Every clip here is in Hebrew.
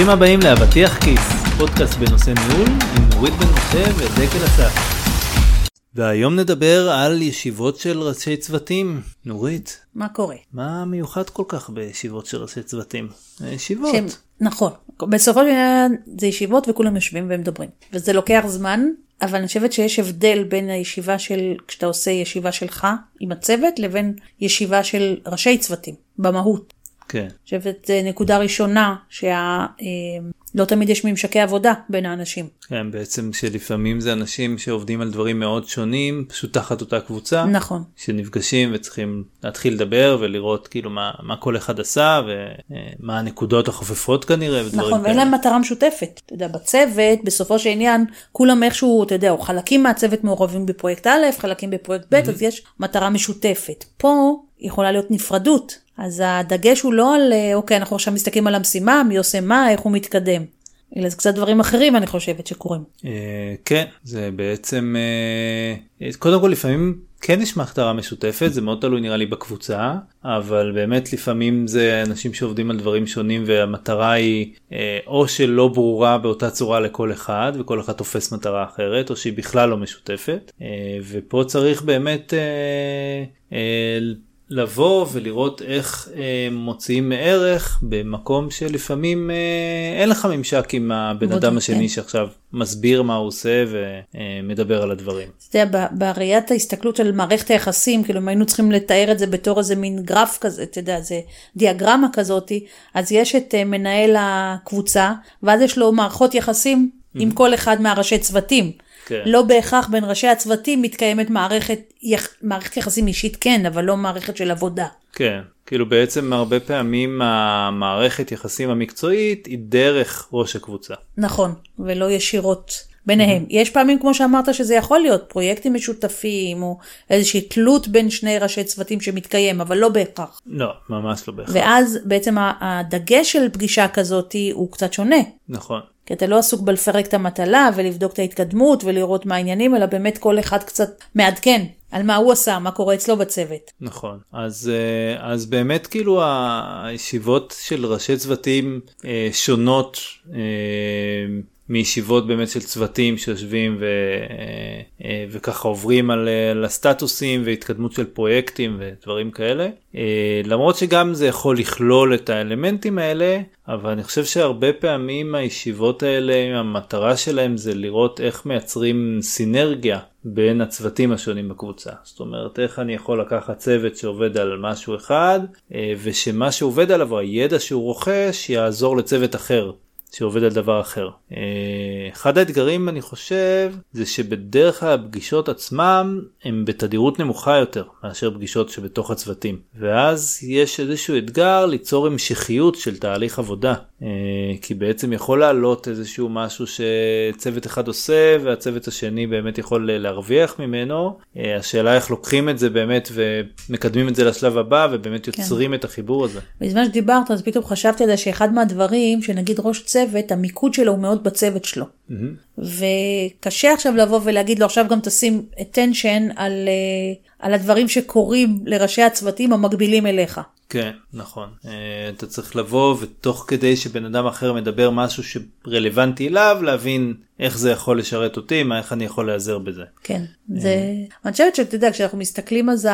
ברוכים הבאים לאבטיח כיס, פודקאסט בנושא ניהול עם נורית בן משה ודקל אסף. והיום נדבר על ישיבות של ראשי צוותים. נורית, מה קורה? מה מיוחד כל כך בישיבות של ראשי צוותים? ישיבות. שהם, נכון, בסופו של דבר זה ישיבות וכולם יושבים ומדברים. וזה לוקח זמן, אבל אני חושבת שיש הבדל בין הישיבה של, כשאתה עושה ישיבה שלך עם הצוות, לבין ישיבה של ראשי צוותים, במהות. כן. אני חושבת נקודה ראשונה, שלא תמיד יש ממשקי עבודה בין האנשים. כן, בעצם שלפעמים זה אנשים שעובדים על דברים מאוד שונים, פשוט תחת אותה קבוצה. נכון. שנפגשים וצריכים להתחיל לדבר ולראות כאילו מה, מה כל אחד עשה ומה הנקודות החופפות כנראה נכון, ואין להם מטרה משותפת. אתה יודע, בצוות, בסופו של עניין, כולם איכשהו, אתה יודע, או חלקים מהצוות מעורבים בפרויקט א', חלקים בפרויקט ב', אז יש מטרה משותפת. פה יכולה להיות נפרדות. אז הדגש הוא לא על, אה, אוקיי, אנחנו עכשיו מסתכלים על המשימה, מי עושה מה, איך הוא מתקדם. אלא זה קצת דברים אחרים, אני חושבת, שקורים. אה, כן, זה בעצם, אה, קודם כל לפעמים כן יש מטרה משותפת, זה מאוד תלוי נראה לי בקבוצה, אבל באמת לפעמים זה אנשים שעובדים על דברים שונים והמטרה היא או שלא ברורה באותה צורה לכל אחד וכל אחד תופס מטרה אחרת, או שהיא בכלל לא משותפת, ופה צריך באמת לבוא ולראות איך אה, מוציאים מערך במקום שלפעמים אה, אין לך ממשק עם הבן אדם השני כן. שעכשיו מסביר מה הוא עושה ומדבר על הדברים. אתה יודע, בראיית ההסתכלות של מערכת היחסים, כאילו אם היינו צריכים לתאר את זה בתור איזה מין גרף כזה, אתה יודע, זה דיאגרמה כזאתי, אז יש את אה, מנהל הקבוצה, ואז יש לו מערכות יחסים עם כל אחד מהראשי צוותים. כן. לא בהכרח בין ראשי הצוותים מתקיימת מערכת, יח, מערכת יחסים אישית כן, אבל לא מערכת של עבודה. כן, כאילו בעצם הרבה פעמים המערכת יחסים המקצועית היא דרך ראש הקבוצה. נכון, ולא ישירות ביניהם. Mm-hmm. יש פעמים כמו שאמרת שזה יכול להיות פרויקטים משותפים או איזושהי תלות בין שני ראשי צוותים שמתקיים, אבל לא בהכרח. לא, ממש לא בהכרח. ואז בעצם הדגש של פגישה כזאת הוא קצת שונה. נכון. כי אתה לא עסוק בלפרק את המטלה ולבדוק את ההתקדמות ולראות מה העניינים, אלא באמת כל אחד קצת מעדכן על מה הוא עשה, מה קורה אצלו בצוות. נכון, אז, אה, אז באמת כאילו הישיבות של ראשי צוותים אה, שונות אה, מישיבות באמת של צוותים שיושבים ו, וככה עוברים על, על הסטטוסים והתקדמות של פרויקטים ודברים כאלה. למרות שגם זה יכול לכלול את האלמנטים האלה, אבל אני חושב שהרבה פעמים הישיבות האלה, המטרה שלהם זה לראות איך מייצרים סינרגיה בין הצוותים השונים בקבוצה. זאת אומרת, איך אני יכול לקחת צוות שעובד על משהו אחד, אה, ושמה שעובד עליו, או הידע שהוא רוכש, יעזור לצוות אחר. שעובד על דבר אחר. אה, אחד האתגרים אני חושב זה שבדרך כלל הפגישות עצמם הם בתדירות נמוכה יותר מאשר פגישות שבתוך הצוותים ואז יש איזשהו אתגר ליצור המשכיות של תהליך עבודה אה, כי בעצם יכול לעלות איזשהו משהו שצוות אחד עושה והצוות השני באמת יכול להרוויח ממנו אה, השאלה איך לוקחים את זה באמת ומקדמים את זה לשלב הבא ובאמת כן. יוצרים כן. את החיבור הזה. בזמן שדיברת אז פתאום חשבתי על זה שאחד מהדברים שנגיד ראש צוות צוות, המיקוד שלו הוא מאוד בצוות שלו. Mm-hmm. וקשה עכשיו לבוא ולהגיד לו עכשיו גם תשים attention על, uh, על הדברים שקורים לראשי הצוותים המקבילים אליך. כן, נכון. Uh, אתה צריך לבוא ותוך כדי שבן אדם אחר מדבר משהו שרלוונטי אליו, להבין איך זה יכול לשרת אותי, מה, איך אני יכול להיעזר בזה. כן, זה... אה. אני חושבת שאתה יודע, כשאנחנו מסתכלים על, זה,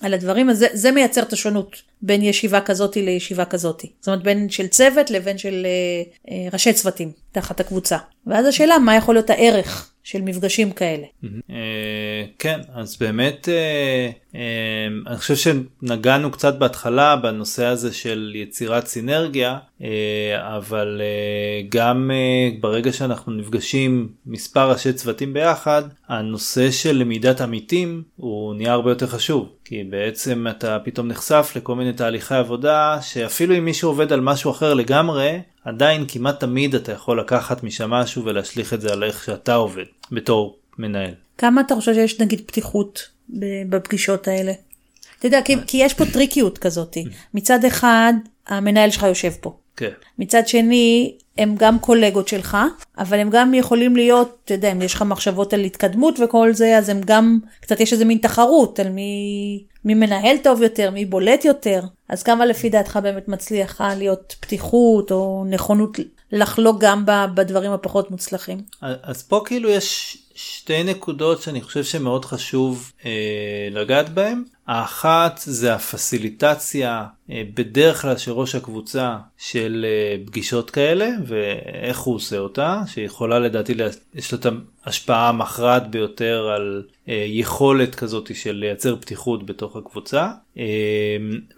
על הדברים, הזה, זה מייצר את השונות בין ישיבה כזאתי לישיבה כזאתי. זאת אומרת, בין של צוות לבין של uh, uh, ראשי צוותים תחת הקבוצה. ואז השאלה, מה יכול להיות הערך של מפגשים כאלה. אה, כן, אז באמת אה, אה, אני חושב שנגענו קצת בהתחלה בנושא הזה של יצירת סינרגיה, אבל גם ברגע שאנחנו נפגשים מספר ראשי צוותים ביחד, הנושא של למידת עמיתים הוא נהיה הרבה יותר חשוב. כי בעצם אתה פתאום נחשף לכל מיני תהליכי עבודה שאפילו אם מישהו עובד על משהו אחר לגמרי, עדיין כמעט תמיד אתה יכול לקחת משם משהו ולהשליך את זה על איך שאתה עובד בתור מנהל. כמה אתה חושב שיש נגיד פתיחות בפגישות האלה? אתה יודע, כי, כי יש פה טריקיות כזאת. מצד אחד, המנהל שלך יושב פה. כן. מצד שני, הם גם קולגות שלך, אבל הם גם יכולים להיות, אתה יודע, אם יש לך מחשבות על התקדמות וכל זה, אז הם גם, קצת יש איזה מין תחרות על מי, מי מנהל טוב יותר, מי בולט יותר. אז כמה לפי דעתך באמת מצליח להיות פתיחות או נכונות לחלוק גם בדברים הפחות מוצלחים? אז פה כאילו יש שתי נקודות שאני חושב שמאוד חשוב אה, לגעת בהן. האחת זה הפסיליטציה אה, בדרך כלל של ראש הקבוצה של אה, פגישות כאלה ואיך הוא עושה אותה שיכולה לדעתי יש לה את ההשפעה המכרעת ביותר על אה, יכולת כזאת של לייצר פתיחות בתוך הקבוצה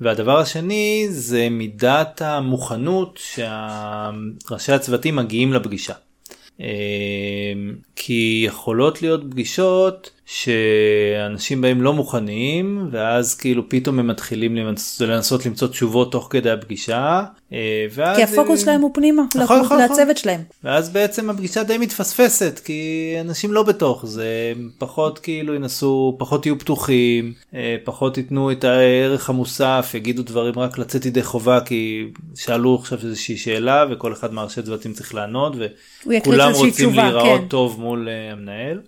והדבר השני זה מידת המוכנות שראשי הצוותים מגיעים לפגישה. כי יכולות להיות פגישות שאנשים בהם לא מוכנים ואז כאילו פתאום הם מתחילים לנסות למצוא תשובות תוך כדי הפגישה. אה, ואז כי הפוקוס שלהם הוא פנימה, נכון, נכון, נכון, לצוות שלהם. ואז בעצם הפגישה די מתפספסת כי אנשים לא בתוך זה, פחות כאילו ינסו, פחות יהיו פתוחים, אה, פחות ייתנו את הערך המוסף, יגידו דברים רק לצאת ידי חובה כי שאלו עכשיו איזושהי שאלה וכל אחד מהראשי צוותים צריך לענות וכולם רוצים תשובה, להיראות כן. טוב מול אה, המנהל.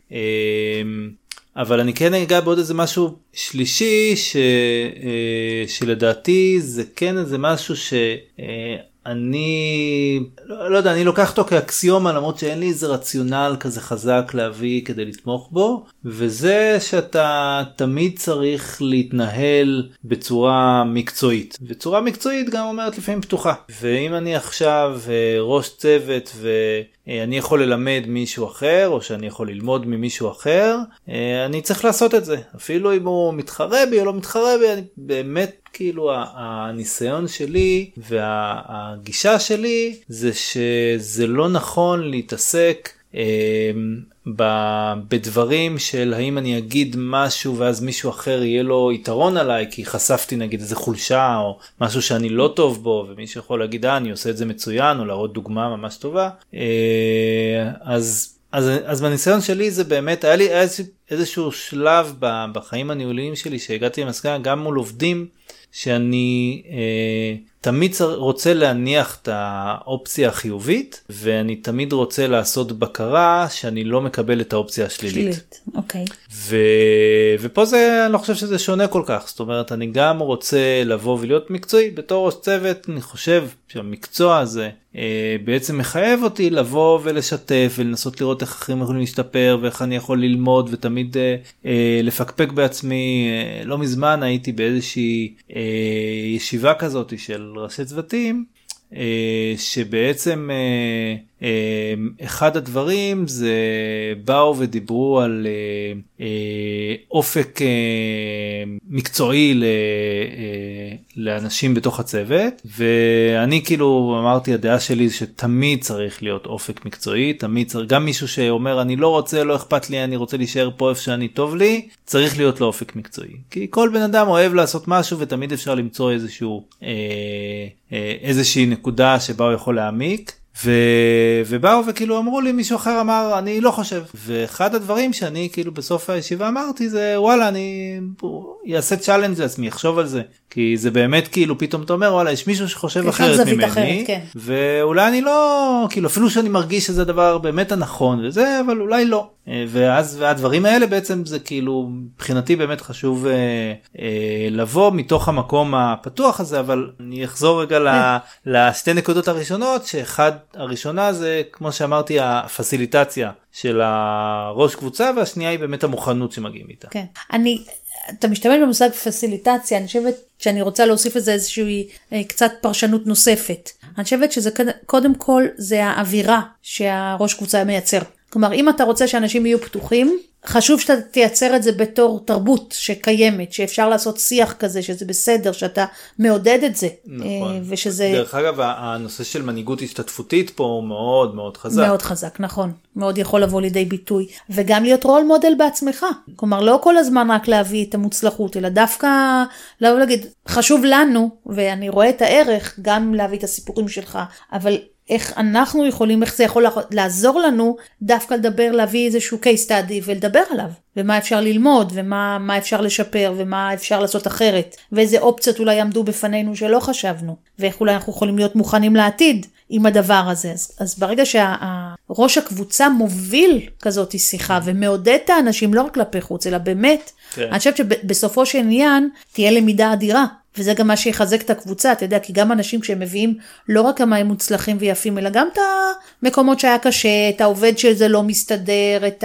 אבל אני כן אגע בעוד איזה משהו שלישי ש, אה, שלדעתי זה כן איזה משהו שאני לא, לא יודע אני לוקח אותו כאקסיומה למרות שאין לי איזה רציונל כזה חזק להביא כדי לתמוך בו וזה שאתה תמיד צריך להתנהל בצורה מקצועית. וצורה מקצועית גם אומרת לפעמים פתוחה. ואם אני עכשיו אה, ראש צוות ו... אה, אני יכול ללמד מישהו אחר או שאני יכול ללמוד ממישהו אחר אה, אני צריך לעשות את זה. אפילו אם הוא מתחרה בי או לא מתחרה בי אני באמת כאילו הניסיון שלי והגישה שלי זה שזה לא נכון להתעסק בדברים של האם אני אגיד משהו ואז מישהו אחר יהיה לו יתרון עליי כי חשפתי נגיד איזה חולשה או משהו שאני לא טוב בו ומישהו יכול להגיד אה אני עושה את זה מצוין או להראות דוגמה ממש טובה. אה, אז אז אז בניסיון שלי זה באמת היה לי איזשהו שלב בחיים הניהוליים שלי שהגעתי למסקנה גם מול עובדים שאני אה, תמיד רוצה להניח את האופציה החיובית ואני תמיד רוצה לעשות בקרה שאני לא מקבל את האופציה השלילית. שלילית, אוקיי. ו... ופה זה אני לא חושב שזה שונה כל כך זאת אומרת אני גם רוצה לבוא ולהיות מקצועי בתור ראש צוות אני חושב שהמקצוע הזה אה, בעצם מחייב אותי לבוא ולשתף ולנסות לראות איך אחרים יכולים להשתפר ואיך אני יכול ללמוד ותמיד אה, אה, לפקפק בעצמי אה, לא מזמן הייתי באיזושהי אה, ישיבה כזאת של ראשי צוותים אה, שבעצם אה, אחד הדברים זה באו ודיברו על אופק מקצועי לאנשים בתוך הצוות ואני כאילו אמרתי הדעה שלי שתמיד צריך להיות אופק מקצועי תמיד צריך גם מישהו שאומר אני לא רוצה לא אכפת לי אני רוצה להישאר פה איפה שאני טוב לי צריך להיות לו אופק מקצועי כי כל בן אדם אוהב לעשות משהו ותמיד אפשר למצוא איזשהו איזושהי נקודה שבה הוא יכול להעמיק. ו... ובאו וכאילו אמרו לי מישהו אחר אמר אני לא חושב ואחד הדברים שאני כאילו בסוף הישיבה אמרתי זה וואלה אני אעשה challenge לעצמי אחשוב על זה כי זה באמת כאילו פתאום אתה אומר וואלה יש מישהו שחושב אחרת ממני אחרת, כן. ואולי אני לא כאילו אפילו שאני מרגיש שזה הדבר באמת הנכון וזה אבל אולי לא אה, ואז והדברים האלה בעצם זה כאילו מבחינתי באמת חשוב אה, אה, לבוא מתוך המקום הפתוח הזה אבל אני אחזור רגע כן. לשתי נקודות הראשונות שאחד הראשונה זה כמו שאמרתי הפסיליטציה של הראש קבוצה והשנייה היא באמת המוכנות שמגיעים איתה. כן. אני אתה משתמש במושג פסיליטציה, אני חושבת שאני רוצה להוסיף לזה איזושהי אה, קצת פרשנות נוספת. אני חושבת שזה קודם כל זה האווירה שהראש קבוצה מייצר. כלומר, אם אתה רוצה שאנשים יהיו פתוחים, חשוב שאתה תייצר את זה בתור תרבות שקיימת, שאפשר לעשות שיח כזה, שזה בסדר, שאתה מעודד את זה. נכון. אה, ושזה... דרך אגב, הנושא של מנהיגות השתתפותית פה הוא מאוד מאוד חזק. מאוד חזק, נכון. מאוד יכול לבוא לידי ביטוי. וגם להיות רול מודל בעצמך. כלומר, לא כל הזמן רק להביא את המוצלחות, אלא דווקא לבוא להגיד, חשוב לנו, ואני רואה את הערך, גם להביא את הסיפורים שלך, אבל איך אנחנו יכולים, איך זה יכול לעזור לנו דווקא לדבר, להביא איזשהו case study ולדבר עליו, ומה אפשר ללמוד, ומה אפשר לשפר, ומה אפשר לעשות אחרת, ואיזה אופציות אולי עמדו בפנינו שלא חשבנו, ואיך אולי אנחנו יכולים להיות מוכנים לעתיד עם הדבר הזה. אז, אז ברגע שראש הקבוצה מוביל כזאת שיחה ומעודד את האנשים לא רק כלפי חוץ, אלא באמת, כן. אני חושבת שבסופו של עניין תהיה למידה אדירה. וזה גם מה שיחזק את הקבוצה, אתה יודע, כי גם אנשים כשהם מביאים לא רק הם מוצלחים ויפים, אלא גם את המקומות שהיה קשה, את העובד שזה לא מסתדר, את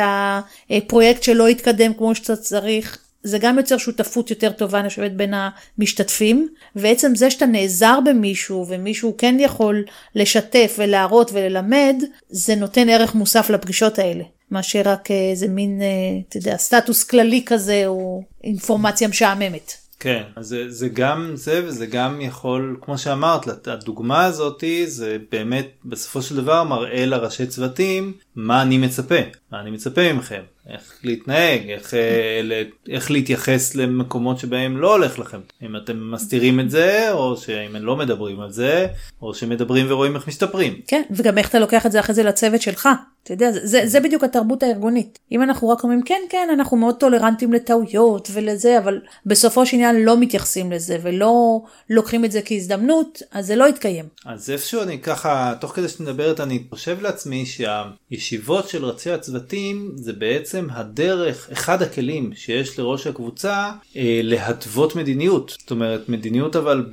הפרויקט שלא התקדם כמו שאתה צריך, זה גם יוצר שותפות יותר טובה, אני חושבת, בין המשתתפים, ועצם זה שאתה נעזר במישהו, ומישהו כן יכול לשתף ולהראות וללמד, זה נותן ערך מוסף לפגישות האלה. מאשר רק איזה מין, אה, אתה יודע, סטטוס כללי כזה, או אינפורמציה משעממת. כן, אז זה, זה גם זה וזה גם יכול, כמו שאמרת, הדוגמה הזאתי זה באמת בסופו של דבר מראה לראשי צוותים מה אני מצפה, מה אני מצפה מכם, איך להתנהג, איך, אה, איך להתייחס למקומות שבהם לא הולך לכם, אם אתם מסתירים את זה או שאם הם לא מדברים על זה או שמדברים ורואים איך משתפרים. כן, וגם איך אתה לוקח את זה אחרי זה לצוות שלך. אתה יודע, זה, זה, זה בדיוק התרבות הארגונית. אם אנחנו רק אומרים, כן, כן, אנחנו מאוד טולרנטים לטעויות ולזה, אבל בסופו של עניין לא מתייחסים לזה ולא לוקחים את זה כהזדמנות, אז זה לא יתקיים. אז איפשהו אני ככה, תוך כדי שאת מדברת, אני חושב לעצמי שהישיבות של רצי הצוותים זה בעצם הדרך, אחד הכלים שיש לראש הקבוצה אה, להתוות מדיניות. זאת אומרת, מדיניות אבל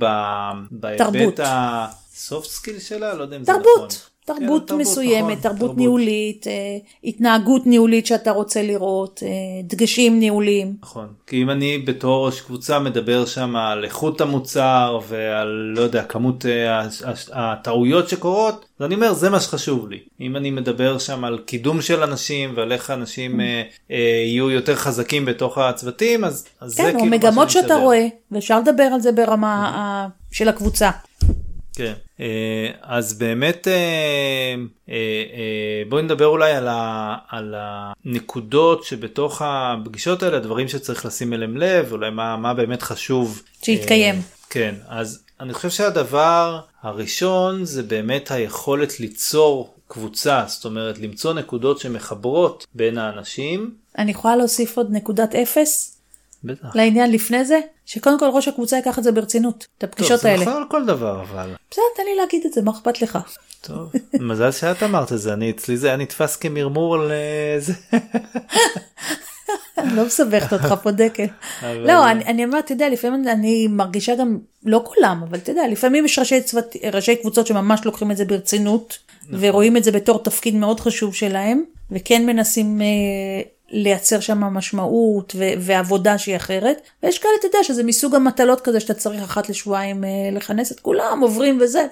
בהיבט ה-soft skill שלה, לא יודע אם תרבות. זה נכון. תרבות כן, מסוימת, נכון, תרבות, תרבות ניהולית, אה, התנהגות ניהולית שאתה רוצה לראות, אה, דגשים ניהוליים. נכון, כי אם אני בתור ראש קבוצה מדבר שם על איכות המוצר ועל לא יודע כמות אה, הטעויות שקורות, אז אני אומר זה מה שחשוב לי. אם אני מדבר שם על קידום של אנשים ועל איך אנשים אה, אה, יהיו יותר חזקים בתוך הצוותים, אז, אז כן, זה כאילו מה שאני כן, או מגמות שאתה רואה, ואפשר לדבר על זה ברמה של הקבוצה. כן, אה, אז באמת אה, אה, בואי נדבר אולי על, ה, על הנקודות שבתוך הפגישות האלה, דברים שצריך לשים אליהם לב, אולי מה, מה באמת חשוב. שיתקיים. כן, אז אני חושב שהדבר הראשון זה באמת היכולת ליצור קבוצה, זאת אומרת למצוא נקודות שמחברות בין האנשים. אני יכולה להוסיף עוד נקודת אפס? בטח. לעניין לפני זה, שקודם כל ראש הקבוצה ייקח את זה ברצינות, את הפגישות האלה. טוב, זה נכון על כל דבר אבל. בסדר, תן לי להגיד את זה, מה אכפת לך? טוב, מזל שאת אמרת את זה, אני אצלי זה היה נתפס כמרמור על זה. אני לא מסבכת אותך פה דקל. לא, אני, אני אומרת, אתה יודע, לפעמים אני מרגישה גם, לא כולם, אבל אתה יודע, לפעמים יש ראשי קבוצות שממש לוקחים את זה ברצינות, נכון. ורואים את זה בתור תפקיד מאוד חשוב שלהם, וכן מנסים אה, לייצר שם משמעות ו- ועבודה שהיא אחרת, ויש כאלה, אתה יודע, שזה מסוג המטלות כזה שאתה צריך אחת לשבועיים אה, לכנס את כולם, עוברים וזה,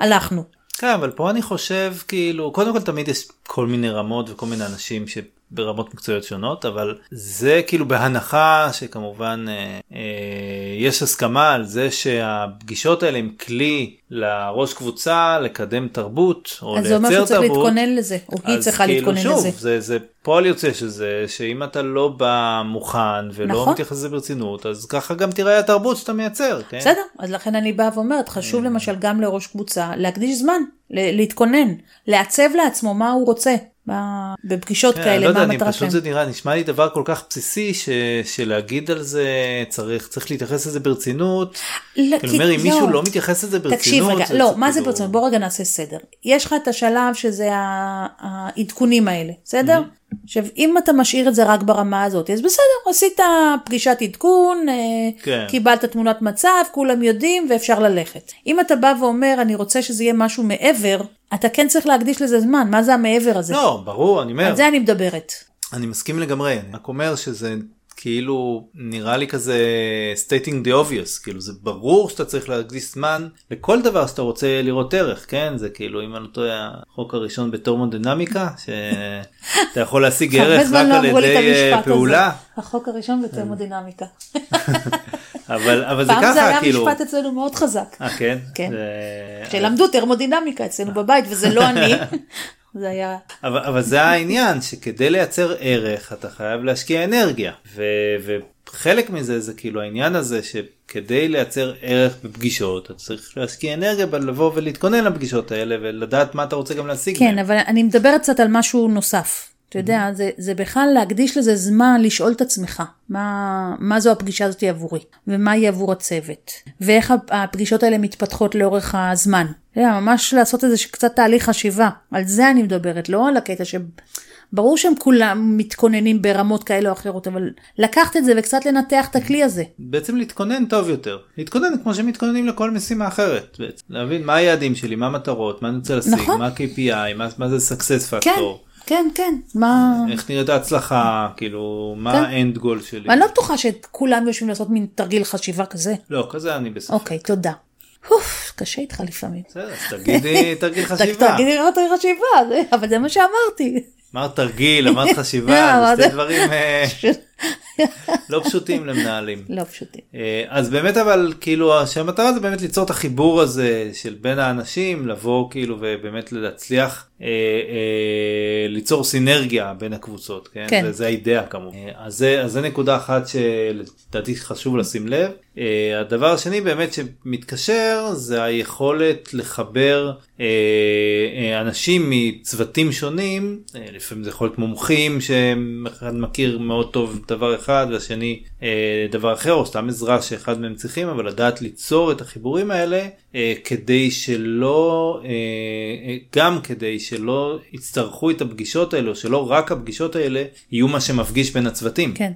והלכנו. כן, אבל פה אני חושב, כאילו, קודם כל תמיד יש כל מיני רמות וכל מיני אנשים ש... ברמות מקצועיות שונות אבל זה כאילו בהנחה שכמובן אה, אה, יש הסכמה על זה שהפגישות האלה הם כלי לראש קבוצה לקדם תרבות או לייצר תרבות. אז זה אומר שצריך להתכונן לזה או היא צריכה כאילו, להתכונן שוב, לזה. זה, זה פועל יוצא של זה שאם אתה לא בא מוכן ולא נכון. מתייחס לזה ברצינות אז ככה גם תראה התרבות שאתה מייצר. כן? בסדר אז לכן אני באה ואומרת חשוב אה. למשל גם לראש קבוצה להקדיש זמן להתכונן לעצב לעצמו מה הוא רוצה. בפגישות כן, כאלה, לא מה המטרה שלהם. פשוט זה נראה, נשמע לי דבר כל כך בסיסי ש, שלהגיד על זה צריך, צריך להתייחס לזה ברצינות. לא, כי, אומר, אם לא, מישהו לא מתייחס לזה ברצינות. תקשיב רגע, זה לא, מה זה כאילו- ברצינות? בוא רגע נעשה סדר. יש לך את השלב שזה העדכונים האלה, בסדר? Mm-hmm. עכשיו, אם אתה משאיר את זה רק ברמה הזאת, אז בסדר, עשית פגישת עדכון, אה, כן. קיבלת תמונת מצב, כולם יודעים ואפשר ללכת. אם אתה בא ואומר, אני רוצה שזה יהיה משהו מעבר, אתה כן צריך להקדיש לזה זמן, מה זה המעבר הזה? לא, ברור, אני אומר. על זה אני מדברת. אני מסכים לגמרי, אני רק אומר שזה כאילו נראה לי כזה stating the obvious כאילו זה ברור שאתה צריך להקדיש זמן לכל דבר שאתה רוצה לראות ערך כן זה כאילו אם אני לא טועה החוק הראשון בתרמודינמיקה שאתה יכול להשיג ערך רק לא על ידי פעולה. הזה. החוק הראשון בתרמודינמיקה. אבל אבל זה ככה כאילו. פעם זה היה משפט אצלנו מאוד חזק. אה כן? כן. שלמדו תרמודינמיקה אצלנו בבית וזה לא אני. זה היה... אבל, אבל זה העניין שכדי לייצר ערך אתה חייב להשקיע אנרגיה ו, חלק מזה זה כאילו העניין הזה שכדי לייצר ערך בפגישות אתה צריך להשקיע אנרגיה בלבוא ולהתכונן לפגישות האלה ולדעת מה אתה רוצה גם להשיג. כן, אבל אני מדברת קצת על משהו נוסף. אתה יודע, זה, זה בכלל להקדיש לזה זמן לשאול את עצמך, מה, מה זו הפגישה הזאת עבורי, ומה היא עבור הצוות, ואיך הפגישות האלה מתפתחות לאורך הזמן. אתה יודע, ממש לעשות איזה קצת תהליך חשיבה, על זה אני מדברת, לא על הקטע ש... ברור שהם כולם מתכוננים ברמות כאלה או אחרות, אבל לקחת את זה וקצת לנתח את הכלי הזה. בעצם להתכונן טוב יותר. להתכונן כמו שמתכוננים לכל משימה אחרת. בעצם. להבין מה היעדים שלי, מה המטרות, מה אני רוצה להשיג, נכון. מה ה-KPI, מה, מה זה success factor. כן. כן, כן, מה... איך נראית ההצלחה, כאילו, מה כן. האנד גול שלי. אני לא בטוחה שכולם יושבים לעשות מין תרגיל חשיבה כזה. לא, כזה אני בספק. אוקיי, תודה. אוף, קשה איתך לפעמים. בסדר, אז תגידי תרגיל חשיבה. תגידי תרגיל חשיבה, אבל זה מה שאמרתי. אמרת תרגיל, אמרת חשיבה, זה שתי דברים אה, לא פשוטים למנהלים. לא פשוטים. אה, אז באמת אבל כאילו שהמטרה זה באמת ליצור את החיבור הזה של בין האנשים, לבוא כאילו ובאמת להצליח אה, אה, ליצור סינרגיה בין הקבוצות, כן? כן. זה, זה האידאה כמובן. אה, אז זה, אז זה נקודה אחת שלדעתי חשוב לשים לב. אה, הדבר השני באמת שמתקשר זה היכולת לחבר אה, אה, אנשים מצוותים שונים, אה, לפעמים זה יכול להיות מומחים שאחד מכיר מאוד טוב דבר אחד והשני אה, דבר אחר או סתם עזרה שאחד מהם צריכים אבל לדעת ליצור את החיבורים האלה אה, כדי שלא אה, אה, גם כדי שלא יצטרכו את הפגישות האלו שלא רק הפגישות האלה יהיו מה שמפגיש בין הצוותים. כן,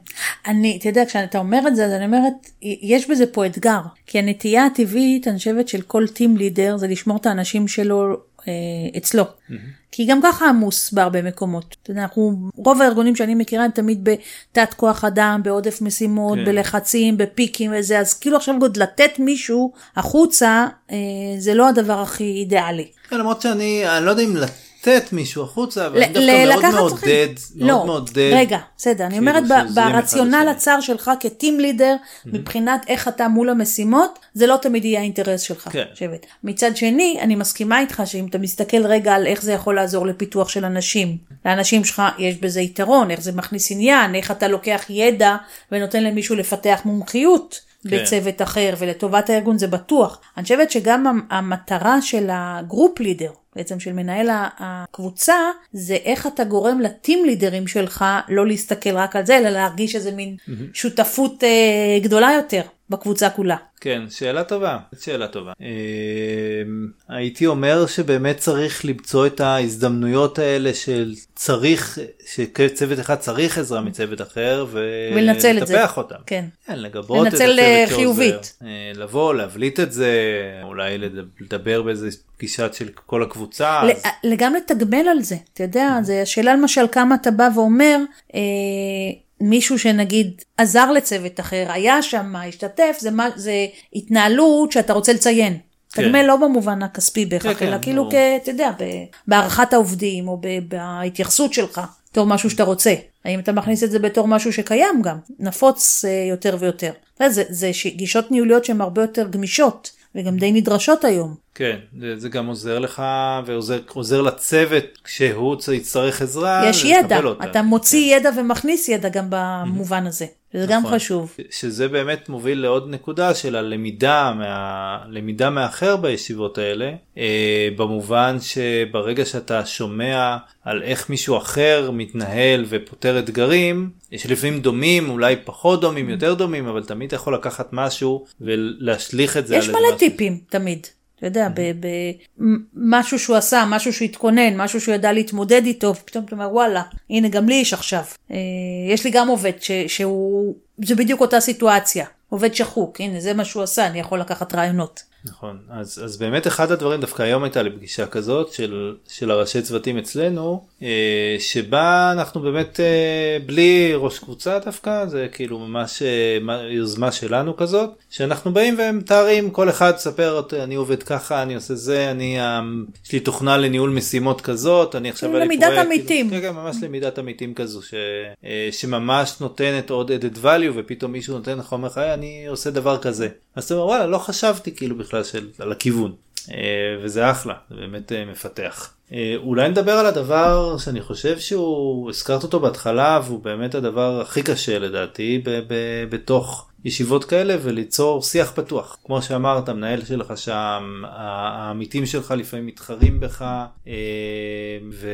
אני, אתה יודע, כשאתה אומר את זה, אז אני אומרת, יש בזה פה אתגר, כי הנטייה הטבעית, אני חושבת, של כל טים לידר זה לשמור את האנשים שלו אצלו. Mm-hmm. כי גם ככה עמוס בהרבה מקומות. אתה יודע, אנחנו, רוב הארגונים שאני מכירה הם תמיד בתת כוח אדם, בעודף משימות, כן. בלחצים, בפיקים וזה, אז כאילו עכשיו עוד לתת מישהו החוצה, אה, זה לא הדבר הכי אידיאלי. כן, למרות שאני, אני לא יודע אם לתת. לתת מישהו החוצה, אבל אני דווקא מאוד מעודד, מאוד לא, מעודד. רגע, בסדר, אני אומרת ברציונל הצר שלך כטים לידר, מבחינת איך אתה מול המשימות, זה לא תמיד יהיה האינטרס שלך. כן. שבט. מצד שני, אני מסכימה איתך שאם אתה מסתכל רגע על איך זה יכול לעזור לפיתוח של אנשים, לאנשים שלך יש בזה יתרון, איך זה מכניס עניין, איך אתה לוקח ידע ונותן למישהו לפתח מומחיות. כן. בצוות אחר ולטובת הארגון זה בטוח. אני חושבת שגם המטרה של הגרופ לידר, בעצם של מנהל הקבוצה, זה איך אתה גורם לטים לידרים שלך לא להסתכל רק על זה, אלא להרגיש איזה מין mm-hmm. שותפות אה, גדולה יותר בקבוצה כולה. כן, שאלה טובה, שאלה טובה. אה, הייתי אומר שבאמת צריך למצוא את ההזדמנויות האלה של צריך, שצוות אחד צריך עזרה מצוות אחר ולטפח אותם. כן. כן, לגבות את הצוות אה, חיובית. אה, לבוא, להבליט את זה, אולי לדבר באיזה פגישה של כל הקבוצה. גם לתגמל על זה, אתה יודע, זה השאלה למשל כמה אתה בא ואומר, מישהו שנגיד עזר לצוות אחר, היה שם, השתתף, זה, מה, זה התנהלות שאתה רוצה לציין. כן. תגמל לא במובן הכספי בהכרח, כן, אלא כן, כאילו, כ, אתה יודע, בהערכת העובדים או בהתייחסות שלך, בתור משהו שאתה רוצה. האם אתה מכניס את זה בתור משהו שקיים גם, נפוץ אה, יותר ויותר. זה, זה גישות ניהוליות שהן הרבה יותר גמישות. וגם די נדרשות היום. כן, זה, גם עוזר לך ועוזר לצוות כשהוא יצטרך עזרה. יש ידע, אותה. אתה מוציא כן. ידע ומכניס ידע גם במובן הזה. זה נכון, גם חשוב. שזה באמת מוביל לעוד נקודה של הלמידה, מה, למידה מאחר בישיבות האלה, אה, במובן שברגע שאתה שומע על איך מישהו אחר מתנהל ופותר אתגרים, שלפעמים דומים, אולי פחות דומים, יותר דומים, אבל תמיד אתה יכול לקחת משהו ולהשליך את זה. יש מלא טיפים, תמיד. אתה יודע, במשהו שהוא עשה, משהו שהוא התכונן, משהו שהוא ידע להתמודד איתו, פתאום אתה אומר וואלה, הנה גם לי יש עכשיו. אה, יש לי גם עובד ש, שהוא, זה בדיוק אותה סיטואציה, עובד שחוק, הנה זה מה שהוא עשה, אני יכול לקחת רעיונות. נכון, אז, אז באמת אחד הדברים, דווקא היום הייתה לי פגישה כזאת של, של הראשי צוותים אצלנו, אה, שבה אנחנו באמת אה, בלי ראש קבוצה דווקא, זה כאילו ממש אה, יוזמה שלנו כזאת, שאנחנו באים ומתארים, כל אחד מספר, אני עובד ככה, אני עושה זה, אני, אה, יש לי תוכנה לניהול משימות כזאת, אני עכשיו... למידת עמיתים. כן, כן, ממש למידת עמיתים כזו, ש, אה, שממש נותנת עוד added value, ופתאום מישהו נותן לך, אומר לך, אני עושה דבר כזה. אז אתה אומר, וואלה, לא חשבתי כאילו בכלל של, על הכיוון. וזה אחלה, זה באמת מפתח. אולי נדבר על הדבר שאני חושב שהוא, הזכרת אותו בהתחלה והוא באמת הדבר הכי קשה לדעתי בתוך ישיבות כאלה וליצור שיח פתוח. כמו שאמרת, המנהל שלך שם, העמיתים שלך לפעמים מתחרים בך, ו...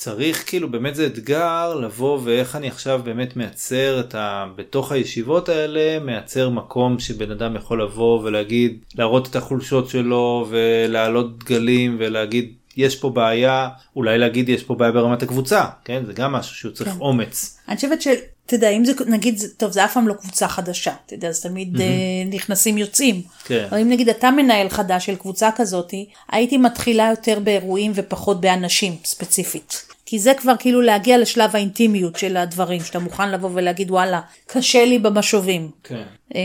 צריך כאילו באמת זה אתגר לבוא ואיך אני עכשיו באמת מייצר את ה... בתוך הישיבות האלה מייצר מקום שבן אדם יכול לבוא ולהגיד להראות את החולשות שלו ולהעלות דגלים ולהגיד יש פה בעיה אולי להגיד יש פה בעיה ברמת הקבוצה כן זה גם משהו שהוא צריך כן. אומץ. אני חושבת אתה יודע, אם זה, נגיד, טוב, זה אף פעם לא קבוצה חדשה, אתה יודע, אז תמיד mm-hmm. uh, נכנסים יוצאים. כן. אבל אם נגיד אתה מנהל חדש של קבוצה כזאתי, הייתי מתחילה יותר באירועים ופחות באנשים ספציפית. כי זה כבר כאילו להגיע לשלב האינטימיות של הדברים, שאתה מוכן לבוא ולהגיד וואלה, קשה לי במשובים. כן. אה,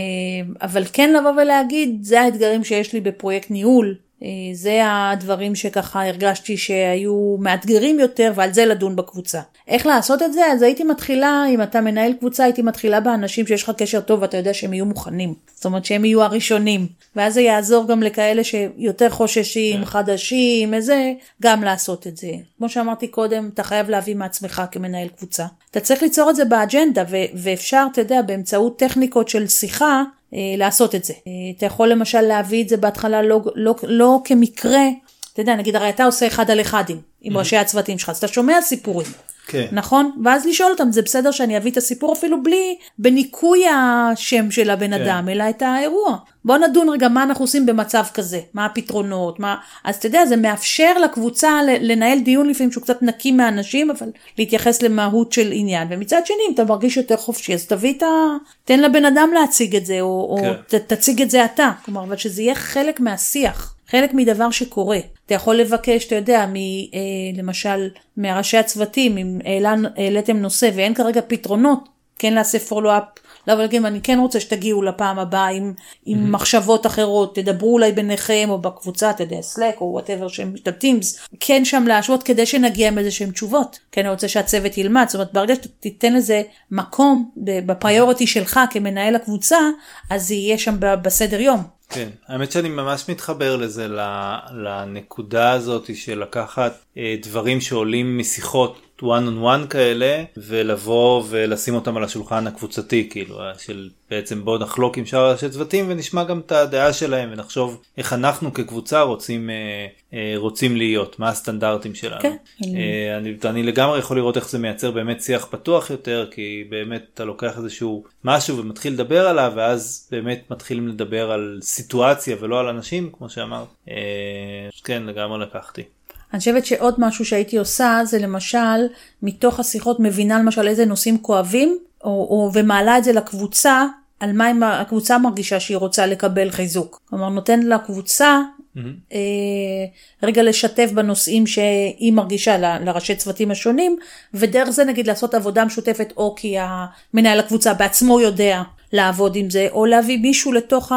אבל כן לבוא ולהגיד, זה האתגרים שיש לי בפרויקט ניהול, זה הדברים שככה הרגשתי שהיו מאתגרים יותר ועל זה לדון בקבוצה. איך לעשות את זה? אז הייתי מתחילה, אם אתה מנהל קבוצה, הייתי מתחילה באנשים שיש לך קשר טוב ואתה יודע שהם יהיו מוכנים. זאת אומרת שהם יהיו הראשונים. ואז זה יעזור גם לכאלה שיותר חוששים, כן. חדשים, איזה, גם לעשות את זה. כמו שאמרתי קודם, אתה חייב להביא מעצמך כמנהל קבוצה. אתה צריך ליצור את זה באג'נדה, ואפשר, אתה יודע, באמצעות טכניקות של שיחה, אה, לעשות את זה. אה, אתה יכול למשל להביא את זה בהתחלה לא, לא, לא כמקרה, אתה יודע, נגיד הרי אתה עושה אחד על אחדים עם ראשי הצוותים שלך, אז אתה שומע סיפורים. כן. נכון? ואז לשאול אותם, זה בסדר שאני אביא את הסיפור אפילו בלי, בניקוי השם של הבן כן. אדם, אלא את האירוע. בוא נדון רגע מה אנחנו עושים במצב כזה, מה הפתרונות, מה... אז אתה יודע, זה מאפשר לקבוצה לנהל דיון לפעמים שהוא קצת נקי מהאנשים, אבל להתייחס למהות של עניין. ומצד שני, אם אתה מרגיש יותר חופשי, אז תביא את ה... תן לבן אדם להציג את זה, או, כן. או ת, תציג את זה אתה. כלומר, אבל שזה יהיה חלק מהשיח. חלק מדבר שקורה. אתה יכול לבקש, אתה יודע, מ, אה, למשל מראשי הצוותים, אם העליתם נושא ואין כרגע פתרונות, כן לעשות follow-up, לבוא להגיד, אני כן רוצה שתגיעו לפעם הבאה עם, עם mm-hmm. מחשבות אחרות, תדברו אולי ביניכם או בקבוצה, אתה יודע, Slack או whatever שהם משתתפים, כן שם להשוות כדי שנגיע עם איזה שהם תשובות. כן, אני רוצה שהצוות ילמד, זאת אומרת, ברגע שתיתן לזה מקום ב priority שלך כמנהל הקבוצה, אז זה יהיה שם בסדר יום. כן, האמת שאני ממש מתחבר לזה, לנקודה הזאת של לקחת אה, דברים שעולים משיחות one on one כאלה ולבוא ולשים אותם על השולחן הקבוצתי כאילו של בעצם בוא נחלוק עם שאר ראשי צוותים ונשמע גם את הדעה שלהם ונחשוב איך אנחנו כקבוצה רוצים אה, אה, רוצים להיות מה הסטנדרטים שלנו. כן. אה, אני, אני לגמרי יכול לראות איך זה מייצר באמת שיח פתוח יותר כי באמת אתה לוקח איזשהו משהו ומתחיל לדבר עליו ואז באמת מתחילים לדבר על סיטואציה ולא על אנשים כמו שאמרת. אה, כן לגמרי לקחתי. אני חושבת שעוד משהו שהייתי עושה זה למשל מתוך השיחות מבינה למשל איזה נושאים כואבים או, או ומעלה את זה לקבוצה על מה הקבוצה מרגישה שהיא רוצה לקבל חיזוק. כלומר נותן לקבוצה mm-hmm. אה, רגע לשתף בנושאים שהיא מרגישה ל, לראשי צוותים השונים ודרך זה נגיד לעשות עבודה משותפת או כי המנהל הקבוצה בעצמו יודע לעבוד עם זה או להביא מישהו לתוך ה...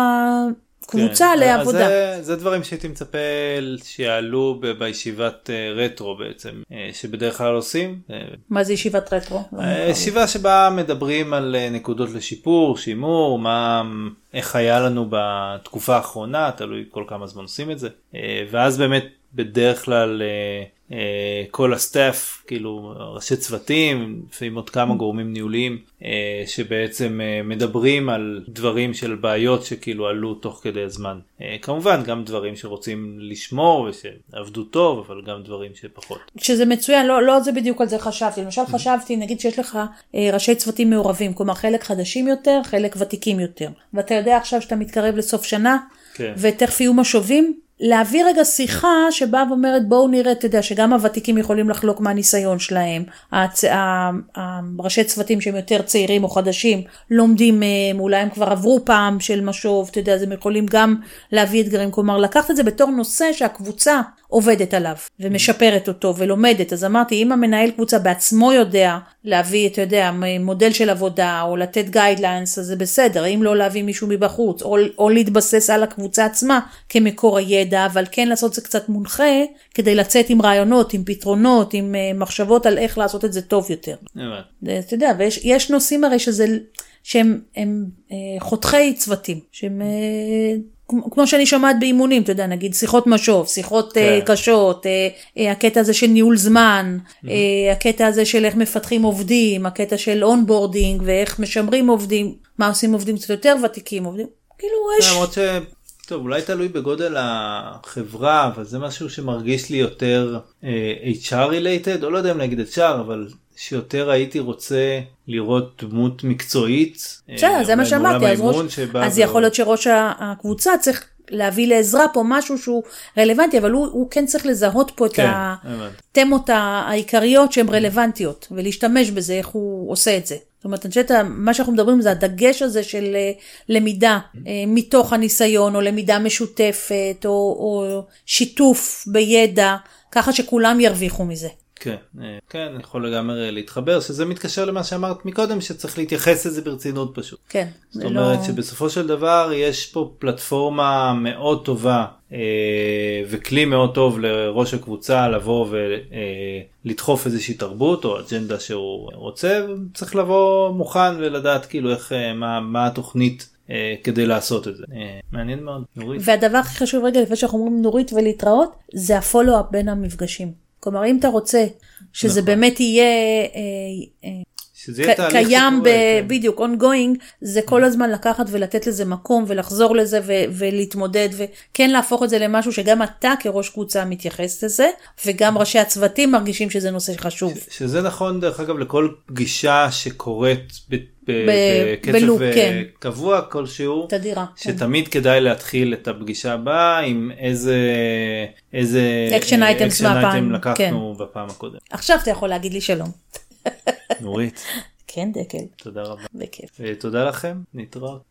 קבוצה כן. לעבודה. זה, זה דברים שהייתי מצפה שיעלו ב- בישיבת uh, retro בעצם, uh, שבדרך כלל עושים. מה זה ישיבת retro? Uh, ישיבה שבה מדברים על נקודות לשיפור, שימור, מה, איך היה לנו בתקופה האחרונה, תלוי כל כמה זמן עושים את זה. ואז באמת בדרך כלל uh, אה, כל ה staff כאילו ראשי צוותים לפעמים עוד כמה גורמים ניהוליים אה, שבעצם אה, מדברים על דברים של בעיות שכאילו עלו תוך כדי הזמן כמובן גם דברים שרוצים לשמור ושעבדו טוב אבל גם דברים שפחות. שזה מצוין לא לא זה בדיוק על זה חשבתי למשל חשבתי נגיד שיש לך ראשי צוותים מעורבים כלומר חלק חדשים יותר חלק ותיקים יותר ואתה יודע עכשיו שאתה מתקרב לסוף שנה כן. ותכף יהיו משובים להביא רגע שיחה שבאה ואומרת בואו נראה, אתה יודע, שגם הוותיקים יכולים לחלוק מהניסיון שלהם, הצ... הראשי צוותים שהם יותר צעירים או חדשים לומדים מהם, אולי הם כבר עברו פעם של משוב, אתה יודע, אז הם יכולים גם להביא אתגרים, כלומר לקחת את זה בתור נושא שהקבוצה עובדת עליו ומשפרת אותו ולומדת, אז אמרתי אם המנהל קבוצה בעצמו יודע להביא, אתה יודע, מודל של עבודה או לתת guidelines אז זה בסדר, אם לא להביא מישהו מבחוץ או, או להתבסס על הקבוצה עצמה כמקור הידע, אבל כן לעשות זה קצת מונחה כדי לצאת עם רעיונות, עם פתרונות, עם uh, מחשבות על איך לעשות את זה טוב יותר. אתה יודע, ויש נושאים הרי שזה... שהם הם, אה, חוצי צוותים, שהם... אה, כמו שאני שומעת באימונים, אתה יודע, נגיד שיחות משוב, שיחות כן. uh, קשות, uh, uh, הקטע הזה של ניהול זמן, mm-hmm. uh, הקטע הזה של איך מפתחים עובדים, הקטע של onboarding ואיך משמרים עובדים, מה עושים עובדים קצת יותר ותיקים, עובדים, כאילו יש... למרות ש... טוב, אולי תלוי בגודל החברה, אבל זה משהו שמרגיש לי יותר uh, HR related, או לא יודע אם להגיד HR, אבל שיותר הייתי רוצה לראות דמות מקצועית. בסדר, אה, זה מה שאמרתי, אז, ראש, אז יכול להיות שראש הקבוצה צריך להביא לעזרה פה משהו שהוא רלוונטי, אבל הוא, הוא כן צריך לזהות פה כן, את התמות העיקריות שהן רלוונטיות, ולהשתמש בזה, איך הוא עושה את זה. זאת אומרת, אני חושבת, מה שאנחנו מדברים זה הדגש הזה של אה, למידה אה, מתוך הניסיון, או למידה משותפת, או, או שיתוף בידע, ככה שכולם ירוויחו מזה. כן, אה, כן, אני יכול לגמרי להתחבר, שזה מתקשר למה שאמרת מקודם, שצריך להתייחס לזה ברצינות פשוט. כן. זאת אומרת לא... שבסופו של דבר יש פה פלטפורמה מאוד טובה אה, וכלי מאוד טוב לראש הקבוצה לבוא ולדחוף אה, איזושהי תרבות או אג'נדה שהוא רוצה, צריך לבוא מוכן ולדעת כאילו איך, אה, מה, מה התוכנית כדי לעשות את זה. מעניין מאוד, נורית. והדבר הכי חשוב רגע לפני שאנחנו אומרים נורית ולהתראות, זה הפולו-אפ בין המפגשים. כלומר, אם אתה רוצה שזה נכון. באמת יהיה... שזה יהיה תהליך קיים, ב- כן. בדיוק, ongoing, זה כל הזמן לקחת ולתת לזה מקום ולחזור לזה ו- ולהתמודד וכן להפוך את זה למשהו שגם אתה כראש קבוצה מתייחס לזה, וגם ראשי הצוותים מרגישים שזה נושא חשוב. ש- שזה נכון דרך אגב לכל פגישה שקורית ב- בקצב ב loop, אה, כן. קבוע כלשהו, תדירה, כן. שתמיד כן. כדאי להתחיל את הפגישה הבאה עם איזה איזה action item לקחנו כן. בפעם הקודמת. עכשיו אתה יכול להגיד לי שלום. נורית. כן דקל. תודה רבה. בכיף. תודה לכם, נתראות.